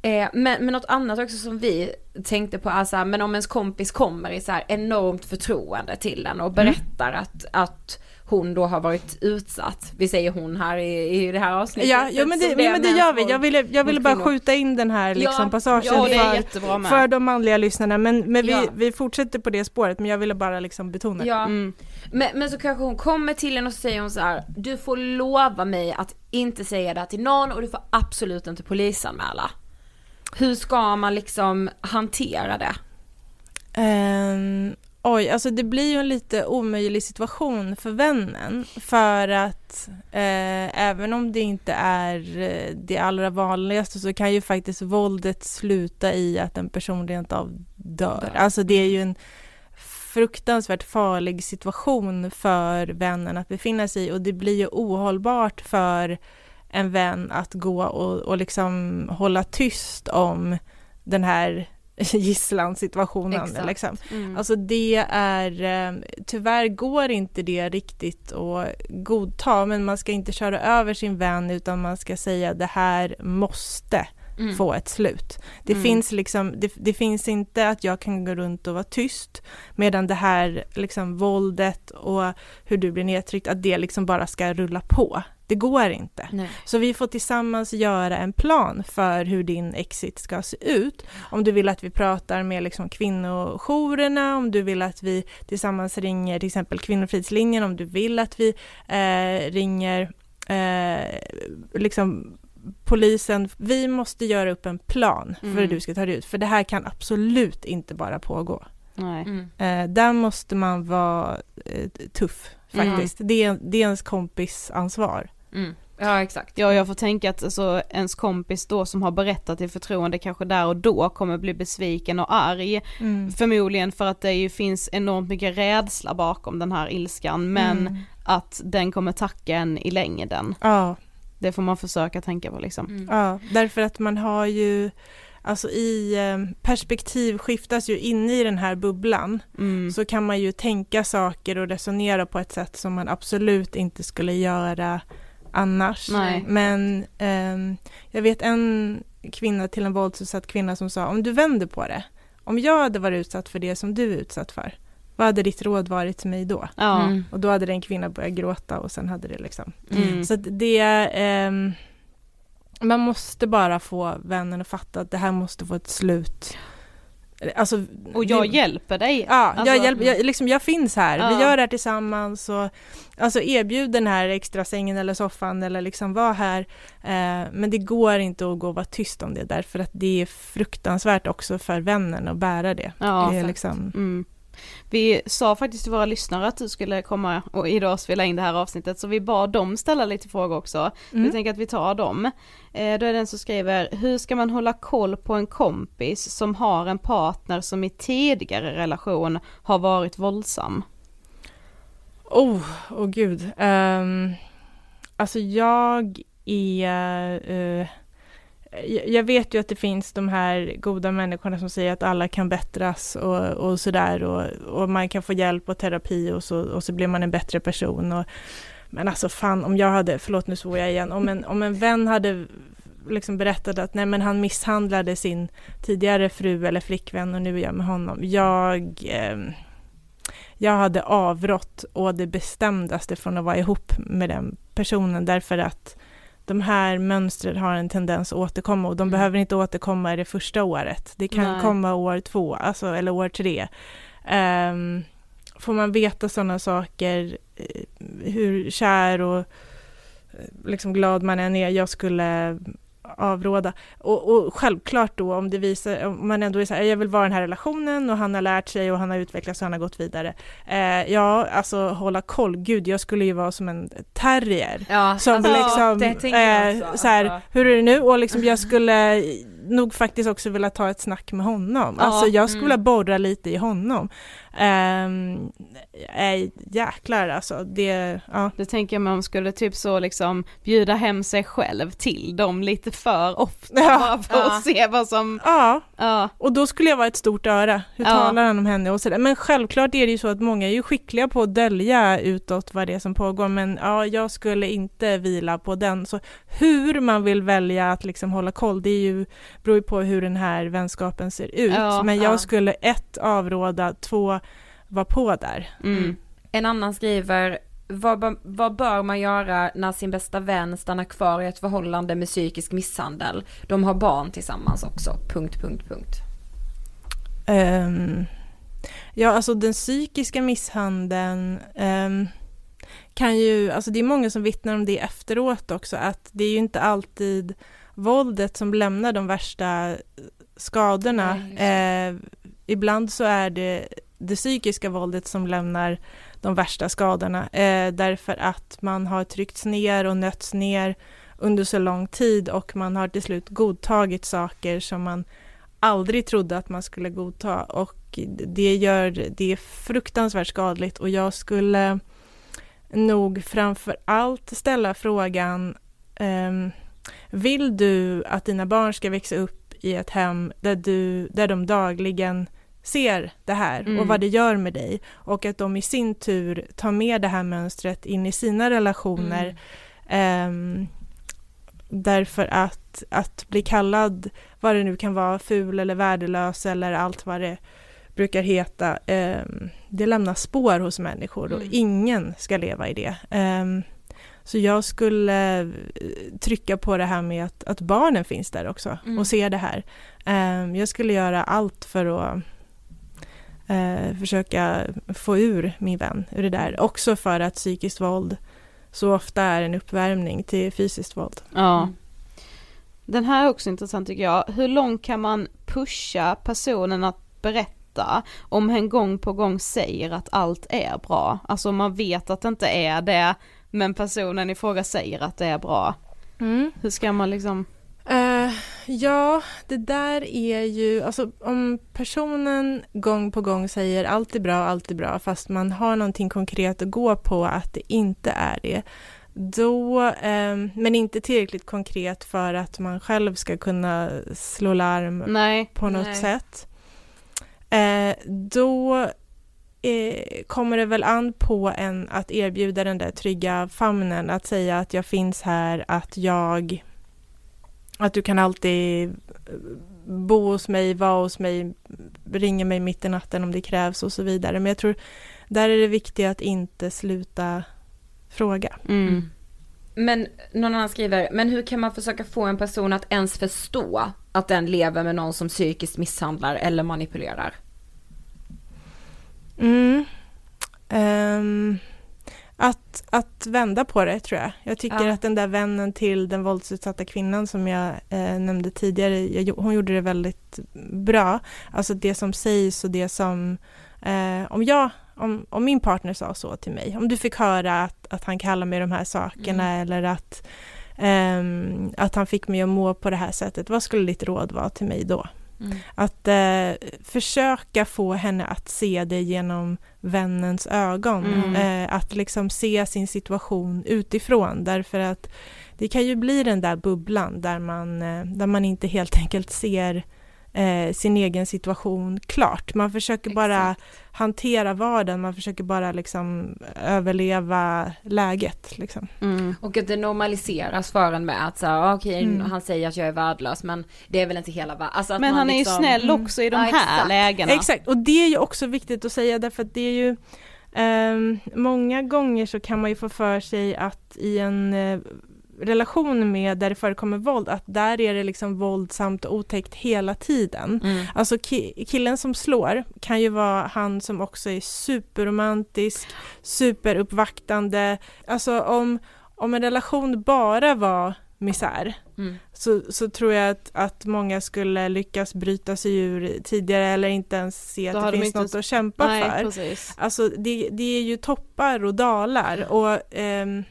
Eh, men, men något annat också som vi tänkte på är så här, men om ens kompis kommer i så här enormt förtroende till en och berättar mm. att, att hon då har varit utsatt. Vi säger hon här i, i det här avsnittet. Ja, ja men, det, men det gör vi. Jag ville, jag ville bara skjuta in den här liksom, ja, passagen ja, för, för de manliga lyssnarna. Men, men ja. vi, vi fortsätter på det spåret, men jag ville bara liksom betona ja. Mm. Men, men så kanske hon kommer till en och så säger hon så här, du får lova mig att inte säga det här till någon och du får absolut inte polisanmäla. Hur ska man liksom hantera det? Um, Oj, alltså det blir ju en lite omöjlig situation för vännen. För att eh, även om det inte är eh, det allra vanligaste så kan ju faktiskt våldet sluta i att en person rent av dör. Alltså det är ju en fruktansvärt farlig situation för vännen att befinna sig i. Och det blir ju ohållbart för en vän att gå och, och liksom hålla tyst om den här gisslansituationen. Liksom. Mm. Alltså det är, eh, tyvärr går inte det riktigt att godta, men man ska inte köra över sin vän utan man ska säga det här måste mm. få ett slut. Det, mm. finns liksom, det, det, finns inte att jag kan gå runt och vara tyst medan det här liksom våldet och hur du blir nedtryckt, att det liksom bara ska rulla på. Det går inte. Nej. Så vi får tillsammans göra en plan för hur din exit ska se ut. Om du vill att vi pratar med liksom kvinnojourerna, om du vill att vi tillsammans ringer till exempel Kvinnofridslinjen, om du vill att vi eh, ringer eh, liksom polisen, vi måste göra upp en plan för mm. hur du ska ta dig ut, för det här kan absolut inte bara pågå. Mm. Eh, där måste man vara eh, tuff mm. faktiskt. Mm. Det, är, det är ens kompis ansvar. Mm. Ja exakt. Ja jag får tänka att alltså, ens kompis då som har berättat i förtroende kanske där och då kommer bli besviken och arg. Mm. Förmodligen för att det ju finns enormt mycket rädsla bakom den här ilskan men mm. att den kommer tacka en i längden. Ja. Det får man försöka tänka på liksom. Mm. Ja, därför att man har ju Alltså i eh, perspektiv skiftas ju inne i den här bubblan mm. så kan man ju tänka saker och resonera på ett sätt som man absolut inte skulle göra annars. Nej. Men eh, jag vet en kvinna till en våldsutsatt kvinna som sa om du vänder på det, om jag hade varit utsatt för det som du är utsatt för, vad hade ditt råd varit till mig då? Ja. Mm. Och då hade den kvinnan börjat gråta och sen hade det liksom. Mm. Så det, eh, man måste bara få vännen att fatta att det här måste få ett slut. Alltså, och jag det, hjälper dig. Ja, alltså, jag, hjälper, jag, liksom, jag finns här, ja. vi gör det här tillsammans och alltså erbjud den här extra sängen eller soffan eller liksom var här. Eh, men det går inte att gå och vara tyst om det därför att det är fruktansvärt också för vännen att bära det. Ja, det är liksom, mm. Vi sa faktiskt till våra lyssnare att du skulle komma och idag spela in det här avsnittet så vi bad dem ställa lite frågor också. Mm. Jag tänker att vi tar dem. Eh, då är det den som skriver, hur ska man hålla koll på en kompis som har en partner som i tidigare relation har varit våldsam? Oh, oh gud. Um, alltså jag är uh, jag vet ju att det finns de här goda människorna som säger att alla kan bättras och, och sådär och, och man kan få hjälp och terapi och så, och så blir man en bättre person. Och, men alltså fan om jag hade, förlåt nu svor jag igen, om en, om en vän hade liksom berättat att nej men han misshandlade sin tidigare fru eller flickvän och nu är jag med honom. Jag, eh, jag hade avrått och det bestämdaste från att vara ihop med den personen därför att de här mönstren har en tendens att återkomma och de mm. behöver inte återkomma i det första året. Det kan Nej. komma år två, alltså, eller år tre. Um, får man veta sådana saker, eh, hur kär och eh, liksom glad man än är, jag skulle avråda. Och, och, självklart då om det visar, om man ändå är så här, jag vill vara i den här relationen och han har lärt sig och han har utvecklats och han har gått vidare. Eh, ja, alltså hålla koll, gud jag skulle ju vara som en terrier. Ja, som alltså, liksom, eh, så här, alltså. hur är det nu? Och liksom jag skulle nog faktiskt också vilja ta ett snack med honom. Ja, alltså jag skulle mm. borra lite i honom. Um, äh, jäklar alltså, det, ja. Det tänker jag man skulle typ så liksom bjuda hem sig själv till dem lite för ofta ja. bara för ja. att se vad som... Ja. ja, och då skulle jag vara ett stort öra. Hur talar han om henne och sådär. Men självklart är det ju så att många är ju skickliga på att dölja utåt vad det är som pågår, men ja, jag skulle inte vila på den. Så hur man vill välja att liksom hålla koll, det är ju, beror ju på hur den här vänskapen ser ut. men jag skulle ett, avråda, två, vara på där. Mm. En annan skriver, vad, vad bör man göra när sin bästa vän stannar kvar i ett förhållande med psykisk misshandel? De har barn tillsammans också, punkt, punkt, punkt. Um, ja, alltså den psykiska misshandeln um, kan ju, alltså det är många som vittnar om det efteråt också, att det är ju inte alltid våldet som lämnar de värsta skadorna. Nej, eh, ibland så är det det psykiska våldet som lämnar de värsta skadorna eh, därför att man har tryckts ner och nötts ner under så lång tid och man har till slut godtagit saker som man aldrig trodde att man skulle godta. Och det gör det är fruktansvärt skadligt och jag skulle nog framför allt ställa frågan eh, vill du att dina barn ska växa upp i ett hem där, du, där de dagligen ser det här mm. och vad det gör med dig och att de i sin tur tar med det här mönstret in i sina relationer. Mm. Um, därför att, att bli kallad vad det nu kan vara, ful eller värdelös eller allt vad det brukar heta, eh, det lämnar spår hos människor och mm. ingen ska leva i det. Eh, så jag skulle eh, trycka på det här med att, att barnen finns där också mm. och ser det här. Jag skulle göra allt för att eh, försöka få ur min vän ur det där. Också för att psykiskt våld så ofta är en uppvärmning till fysiskt våld. Ja. Mm. Den här är också intressant tycker jag. Hur långt kan man pusha personen att berätta om hen gång på gång säger att allt är bra? Alltså man vet att det inte är det, men personen i fråga säger att det är bra. Mm. Hur ska man liksom? Uh, ja, det där är ju, alltså om personen gång på gång säger allt är bra, allt är bra, fast man har någonting konkret att gå på att det inte är det, då, eh, men inte tillräckligt konkret för att man själv ska kunna slå larm nej, på något nej. sätt. Eh, då eh, kommer det väl an på en att erbjuda den där trygga famnen, att säga att jag finns här, att jag, att du kan alltid bo hos mig, vara hos mig, ringa mig mitt i natten om det krävs och så vidare. Men jag tror där är det viktigt att inte sluta fråga. Mm. mm. Men någon annan skriver, men hur kan man försöka få en person att ens förstå att den lever med någon som psykiskt misshandlar eller manipulerar? Mm. Um, att, att vända på det tror jag. Jag tycker ja. att den där vännen till den våldsutsatta kvinnan som jag eh, nämnde tidigare, jag, hon gjorde det väldigt bra. Alltså det som sägs och det som, eh, om jag om, om min partner sa så till mig, om du fick höra att, att han kallar mig de här sakerna mm. eller att, um, att han fick mig att må på det här sättet, vad skulle ditt råd vara till mig då? Mm. Att uh, försöka få henne att se det genom vännens ögon, mm. uh, att liksom se sin situation utifrån, därför att det kan ju bli den där bubblan där man, uh, där man inte helt enkelt ser eh, sin egen situation klart. Man försöker Exakt. bara hantera vardagen, man försöker bara liksom överleva läget. Liksom. Mm. Och att det normaliseras för en med att så ah, okej, okay, mm. han säger att jag är värdelös men det är väl inte hela världen. Alltså men han liksom, är ju snäll mm. också i de ja, här lägena. Exakt, och det är ju också viktigt att säga därför att det är ju Um, många gånger så kan man ju få för sig att i en uh, relation med där det förekommer våld, att där är det liksom våldsamt och otäckt hela tiden. Mm. Alltså ki killen som slår kan ju vara han som också är superromantisk, superuppvaktande. Alltså om, om en relation bara var misär mm. så, så tror jag att, att många skulle lyckas bryta sig ur tidigare eller inte ens se att det finns något att kämpa Nej, för. Precis. Alltså det, det är ju toppar och dalar och um,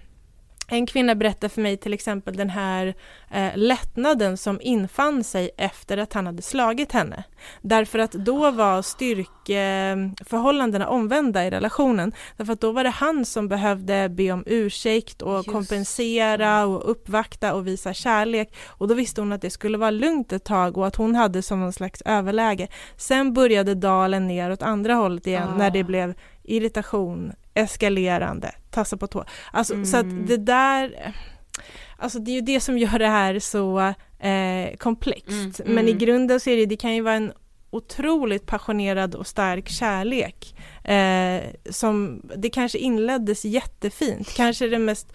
en kvinna berättade för mig till exempel den här eh, lättnaden som infann sig efter att han hade slagit henne. Därför att då var styrkeförhållandena omvända i relationen. Därför att då var det han som behövde be om ursäkt och Just. kompensera och uppvakta och visa kärlek. Och då visste hon att det skulle vara lugnt ett tag och att hon hade som någon slags överläge. Sen började dalen ner åt andra hållet igen ah. när det blev irritation, eskalerande, tassa på tå. Alltså mm. så att mm. det där, alltså det är ju det som gör det här så eh, komplext. Mm. Men i mm. grunden så är det, det kan ju vara en otroligt passionerad och stark kärlek. Eh, som, det kanske inleddes jättefint, kanske det mest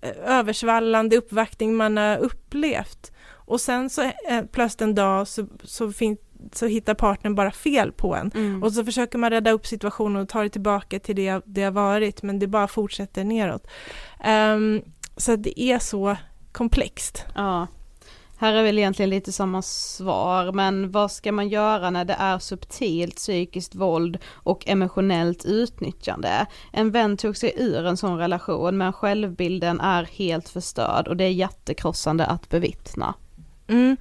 eh, översvallande uppvaktning man har upplevt. Och sen så eh, plötsligt en dag så, så, fin, så hittar partnern bara fel på en. Mm. Och så försöker man rädda upp situationen och ta det tillbaka till det det har varit, men det bara fortsätter neråt. Um, så det är så komplext. Ja. Här är väl egentligen lite samma svar, men vad ska man göra när det är subtilt psykiskt våld och emotionellt utnyttjande? En vän tog sig ur en sån relation men självbilden är helt förstörd och det är jättekrossande att bevittna. Mm.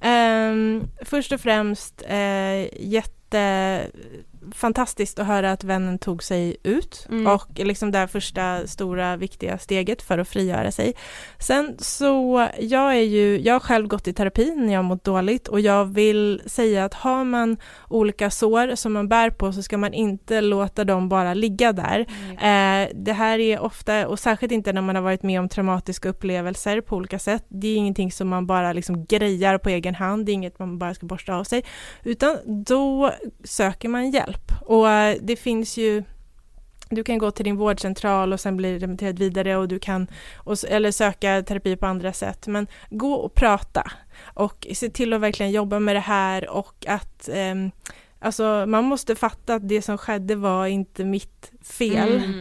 Um, först och främst uh, jätte fantastiskt att höra att vännen tog sig ut Mm. och liksom det här första stora viktiga steget för att frigöra sig. Sen så, jag är ju, jag har själv gått i terapi när jag mått dåligt och jag vill säga att har man olika sår som man bär på så ska man inte låta dem bara ligga där. Eh, det här är ofta, och särskilt inte när man har varit med om traumatiska upplevelser på olika sätt, det är ingenting som man bara liksom grejar på egen hand, det är inget man bara ska borsta av sig, utan då söker man hjälp. Och eh, det finns ju du kan gå till din vårdcentral och sen bli remitterad vidare och du kan, och, eller söka terapi på andra sätt, men gå och prata och se till att verkligen jobba med det här och att ehm, Alltså man måste fatta att det som skedde var inte mitt fel. Mm.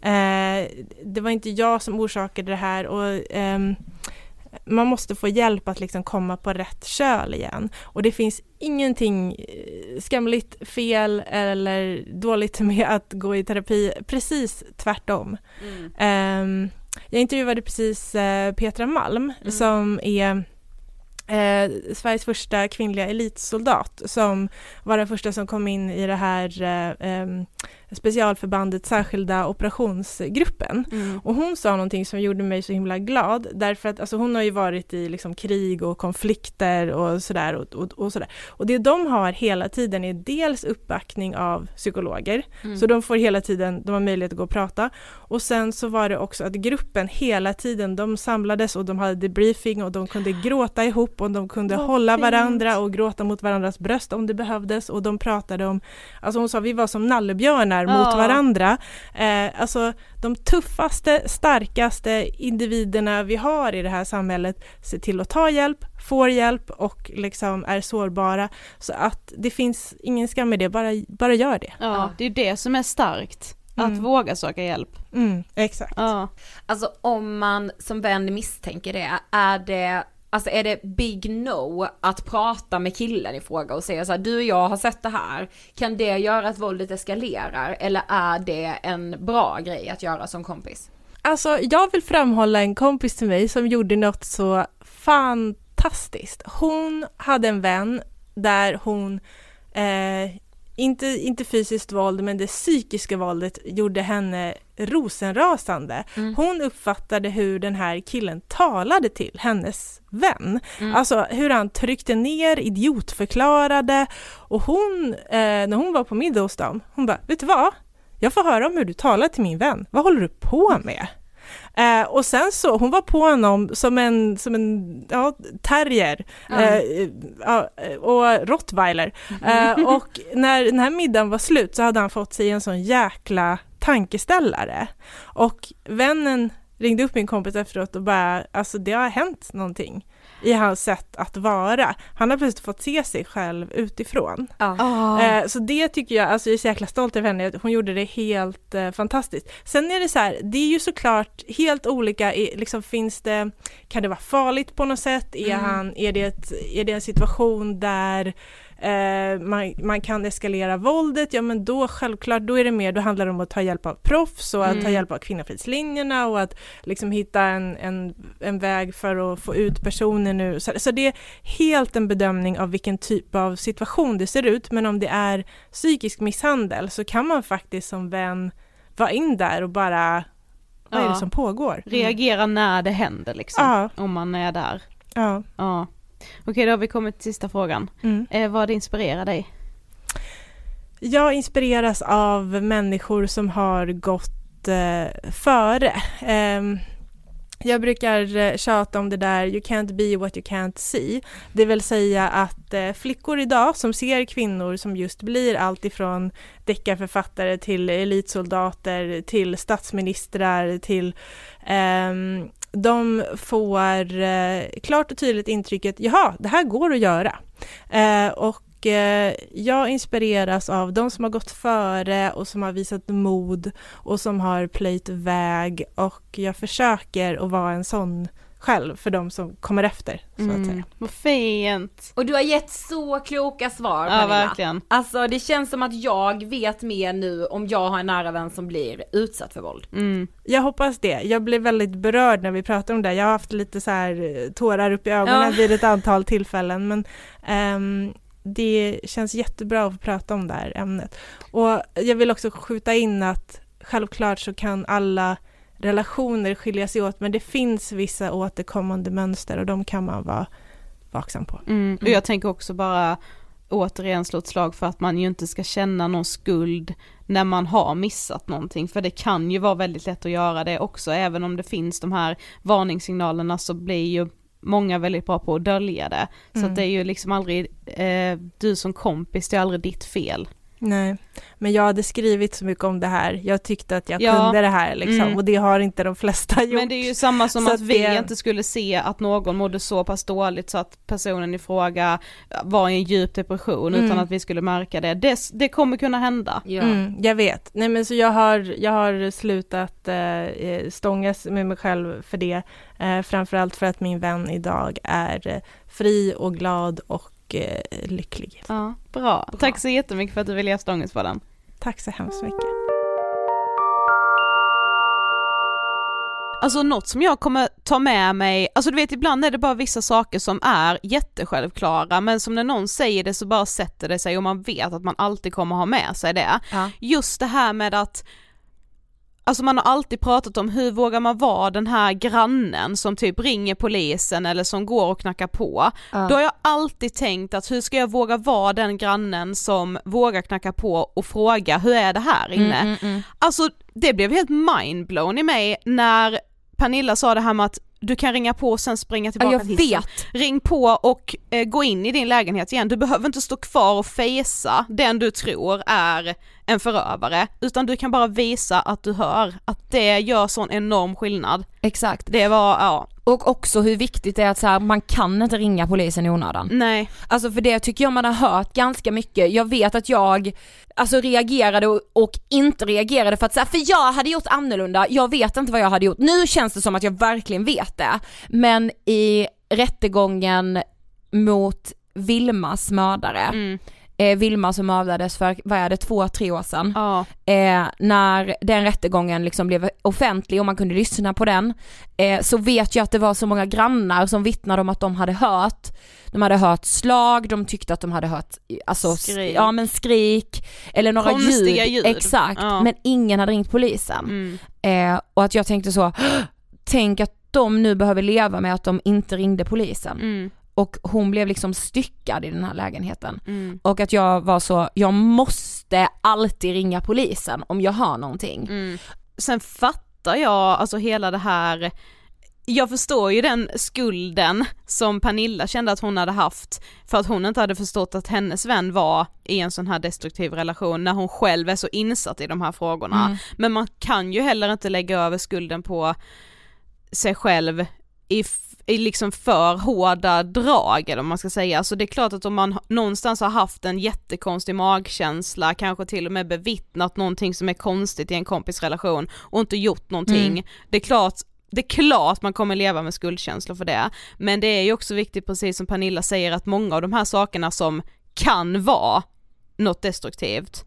Eh, det var inte jag som orsakade det här och ehm, man måste få hjälp att liksom komma på rätt köl igen. Och det finns ingenting eh, skamligt, fel eller dåligt med att gå i terapi, precis tvärtom. Mm. Ehm, jag intervjuade precis eh, Petra Malm Mm. som är eh, Sveriges första kvinnliga elitsoldat som var den första som kom in i det här eh, em, specialförbandet särskilda operationsgruppen. Mm. Och hon sa någonting som gjorde mig så himla glad därför att alltså, hon har ju varit i liksom, krig och konflikter och sådär och, och, och sådär. Och det de har hela tiden är dels uppbackning av psykologer, Mm. så de får hela tiden, de har möjlighet att gå och prata. Och sen så var det också att gruppen hela tiden, de samlades och de hade debriefing och de kunde gråta ihop och de kunde Vad hålla fint. varandra och gråta mot varandras bröst om det behövdes och de pratade om, alltså hon sa vi var som nallebjörnar mot Ja. varandra. Eh, alltså de tuffaste, starkaste individerna vi har i det här samhället ser till att ta hjälp, får hjälp och liksom är sårbara. Så att det finns ingen skam i det, bara, bara gör det. Ja, det är det som är starkt. Att Mm. våga söka hjälp. Mm, exakt. Ja. Alltså om man som vän misstänker det, är det Alltså är det big no att prata med killen i fråga och säga så här, du och jag har sett det här, kan det göra att våldet eskalerar eller är det en bra grej att göra som kompis? Alltså jag vill framhålla en kompis till mig som gjorde något så fantastiskt. Hon hade en vän där hon, eh, inte, inte fysiskt våld, men det psykiska våldet gjorde henne rosenrasande. Hon uppfattade hur den här killen talade till hennes vän. Alltså hur han tryckte ner, idiotförklarade och hon, eh, när hon var på middag hos dem, hon bara, vet du vad? Jag får höra om hur du talar till min vän. Vad håller du på med? Eh, och sen så, hon var på honom som en, som en ja, terrier eh, ja, och rottweiler. Eh, och när den här middagen var slut så hade han fått sig en sån jäkla tankeställare. Och vännen ringde upp min kompis efteråt och bara, alltså det har hänt någonting i hans sätt att vara. Han har plötsligt fått se sig själv utifrån. Ah. Eh, så det tycker jag, alltså jag är så jäkla stolt över henne, hon gjorde det helt eh, fantastiskt. Sen är det så här, det är ju såklart helt olika, liksom finns det, kan det vara farligt på något sätt? Är, han, är, det, ett, är det en situation där eh, man, man kan eskalera våldet, ja men då självklart, då är det mer, då handlar det om att ta hjälp av proffs och att ta hjälp av kvinnofridslinjerna och att liksom hitta en, en, en väg för att få ut personer nu. Så, så det är helt en bedömning av vilken typ av situation det ser ut, men om det är psykisk misshandel så kan man faktiskt som vän vara in där och bara, vad är Ja. det som pågår? Reagera när det händer liksom. Ja. Om man är där. Ja. Ja. Okej, då har vi kommit till sista frågan. Mm. Eh, vad inspirerar dig? Jag inspireras av människor som har gått eh, före. Ehm, jag brukar eh, tjata om det där you can't be what you can't see. Det vill säga att eh, flickor idag som ser kvinnor som just blir allt ifrån deckarförfattare till elitsoldater till statsministrar till ehm, de får eh, klart och tydligt intrycket, jaha, det här går att göra. Eh, och eh, jag inspireras av de som har gått före och som har visat mod och som har plöjt väg och jag försöker att vara en sån själv för de som kommer efter, så att säga. Vad fint! Och du har gett så kloka svar Ja, Pernilla. verkligen. Alltså det känns som att jag vet mer nu om jag har en nära vän som blir utsatt för våld. Mm. Jag hoppas det. Jag blev väldigt berörd när vi pratade om det. Jag har haft lite så här eh, tårar upp i ögonen Ja. vid ett antal tillfällen men ehm, det känns jättebra att få prata om det här ämnet. Och jag vill också skjuta in att självklart så kan alla relationer skilja sig åt, men det finns vissa återkommande mönster och de kan man vara vaksam på. Mm. Och jag tänker också bara återigen slå ett slag för att man ju inte ska känna någon skuld när man har missat någonting, för det kan ju vara väldigt lätt att göra det också, även om det finns de här varningssignalerna så blir ju många väldigt bra på att dölja det. Så Mm. att det är ju liksom aldrig, eh, du som kompis, det är aldrig ditt fel. Nej, men jag hade skrivit så mycket om det här. Jag tyckte att jag Ja. kunde det här liksom Mm. och det har inte de flesta gjort. Men det är ju samma som Så att att vi det- inte skulle se att någon mådde så pass dåligt så att personen i fråga var i en djup depression Mm. utan att vi skulle märka det. Det, det kommer kunna hända. Mm, jag vet. Nej men så jag har, jag har slutat eh, stångas med mig själv för det. Eh, framförallt för att min vän idag är eh, fri och glad och eh, lycklig. Ja, bra. Tack så jättemycket för att du ville ge stångens på den. Tack så hemskt mycket. Alltså något som jag kommer ta med mig, alltså du vet ibland är det bara vissa saker som är jättesjälvklara men som när någon säger det så bara sätter det sig och man vet att man alltid kommer ha med sig det. Ja. Just det här med att Alltså man har alltid pratat om hur vågar man vara den här grannen som typ ringer polisen eller som går och knackar på. Ja. Då har jag alltid tänkt att hur ska jag våga vara den grannen som vågar knacka på och fråga hur är det här inne? Mm, mm, mm. Alltså det blev helt mindblown i mig när Pernilla sa det här med att du kan ringa på och sen springa tillbaka jag till vet. Ring på och eh, gå in i din lägenhet igen. Du behöver inte stå kvar och fejsa den du tror är en förövare, utan du kan bara visa att du hör, att det gör sån enorm skillnad. Exakt. Det var, ja, Och också hur viktigt det är att så här, man kan inte ringa polisen i onödan. nej. Alltså för det tycker jag man har hört ganska mycket. Jag vet att jag alltså reagerade och, och inte reagerade för att säga för jag hade gjort annorlunda, jag vet inte vad jag hade gjort. Nu känns det som att jag verkligen vet det. Men i rättegången mot Vilmas mördare, Mm. Eh, Vilma som mördades för, vad är det, två, tre år sedan. Ja. Eh, när den rättegången liksom blev offentlig och man kunde lyssna på den, eh, så vet jag att det var så många grannar som vittnade om att de hade hört, de hade hört slag, de tyckte att de hade hört, alltså, Skrik. ja men skrik, eller några Konstiga ljud. Exakt, Ja. men ingen hade ringt polisen. Mm. Eh, och att jag tänkte så, tänk att de nu behöver leva med att de inte ringde polisen. Mm. Och hon blev liksom styckad i den här lägenheten. Mm. Och att jag var så, jag måste alltid ringa polisen om jag hör någonting. Mm. Sen fattar jag alltså hela det här jag förstår ju den skulden som Pernilla kände att hon hade haft för att hon inte hade förstått att hennes vän var i en sån här destruktiv relation när hon själv är så insatt i de här frågorna. Mm. Men man kan ju heller inte lägga över skulden på sig själv i, liksom för hårda drag eller vad man ska säga. Så det är klart att om man någonstans har haft en jättekonstig magkänsla, kanske till och med bevittnat någonting som är konstigt i en kompisrelation och inte gjort någonting. Mm. Det är klart det är klart man kommer leva med skuldkänslor för det, men det är ju också viktigt precis som Pernilla säger att många av de här sakerna som kan vara något destruktivt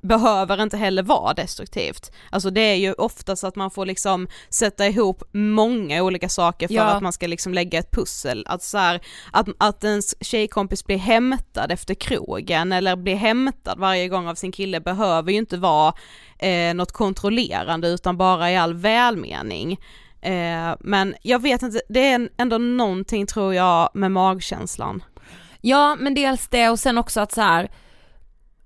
behöver inte heller vara destruktivt. Alltså det är ju oftast att man får liksom sätta ihop många olika saker för Ja. att man ska liksom lägga ett pussel. Att, så här, att, att ens tjejkompis blir hämtad efter krogen eller blir hämtad varje gång av sin kille behöver ju inte vara eh, något kontrollerande utan bara i all välmening. Eh, men jag vet inte, det är ändå någonting tror jag med magkänslan. Ja men dels det och sen också att så här.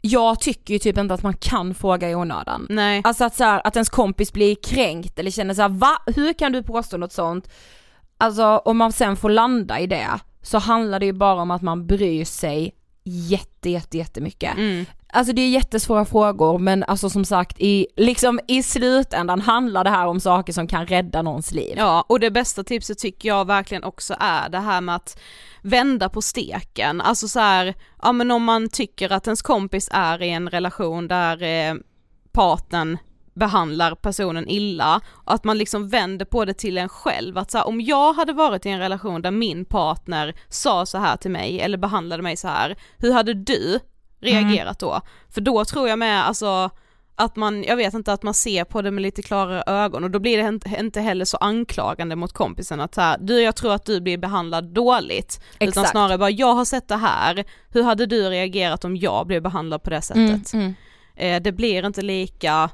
Jag tycker ju typ inte att man kan fråga i onödan. Nej. Alltså att så här, att ens kompis blir kränkt eller känner så här, va? Hur kan du påstå något sånt? Alltså om man sen får landa i det så handlar det ju bara om att man bryr sig jätte, jätte, jättemycket. Mm. Alltså det är jättesvåra frågor men alltså som sagt i, liksom i slutändan handlar det här om saker som kan rädda någons liv. Ja, och det bästa tipset tycker jag verkligen också är det här med att vända på steken, alltså så här, ja men om man tycker att ens kompis är i en relation där eh, partnern behandlar personen illa, och att man liksom vänder på det till en själv, att så här, om jag hade varit i en relation där min partner sa så här till mig eller behandlade mig så här, hur hade du reagerat då? För då tror jag med, alltså att man, jag vet inte, att man ser på det med lite klarare ögon och då blir det inte heller så anklagande mot kompisen att så här, du jag tror att du blir behandlad dåligt. Exakt. Utan snarare bara, jag har sett det här, hur hade du reagerat om jag blev behandlad på det sättet? Mm, mm. Eh, det blir inte lika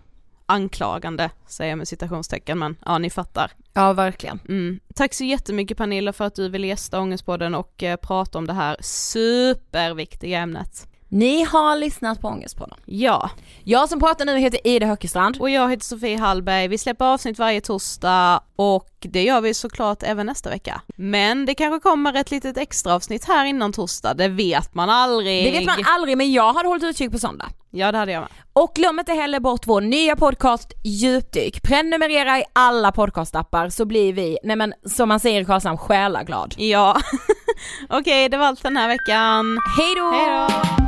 anklagande, säger jag med citationstecken men ja ni fattar. Ja verkligen. Mm. Tack så jättemycket Pernilla för att du vill gästa Ångestpodden och eh, prata om det här superviktiga ämnet. Ni har lyssnat på Ångestpodden. Ja. Jag som pratar nu heter Ida Höckestrand. Och jag heter Sofie Hallberg. Vi släpper avsnitt varje torsdag och det gör vi såklart även nästa vecka. Men det kanske kommer ett litet extra avsnitt här innan torsdag, det vet man aldrig. Det vet man aldrig men jag hade hållit utkik på söndag. Ja det hade jag med. Och glöm inte heller bort vår nya podcast Djupdyk. Prenumerera i alla podcastappar så blir vi, nej men som man säger i Karlshamn, själaglad. Ja. Okej, det var allt den här veckan. Hej då!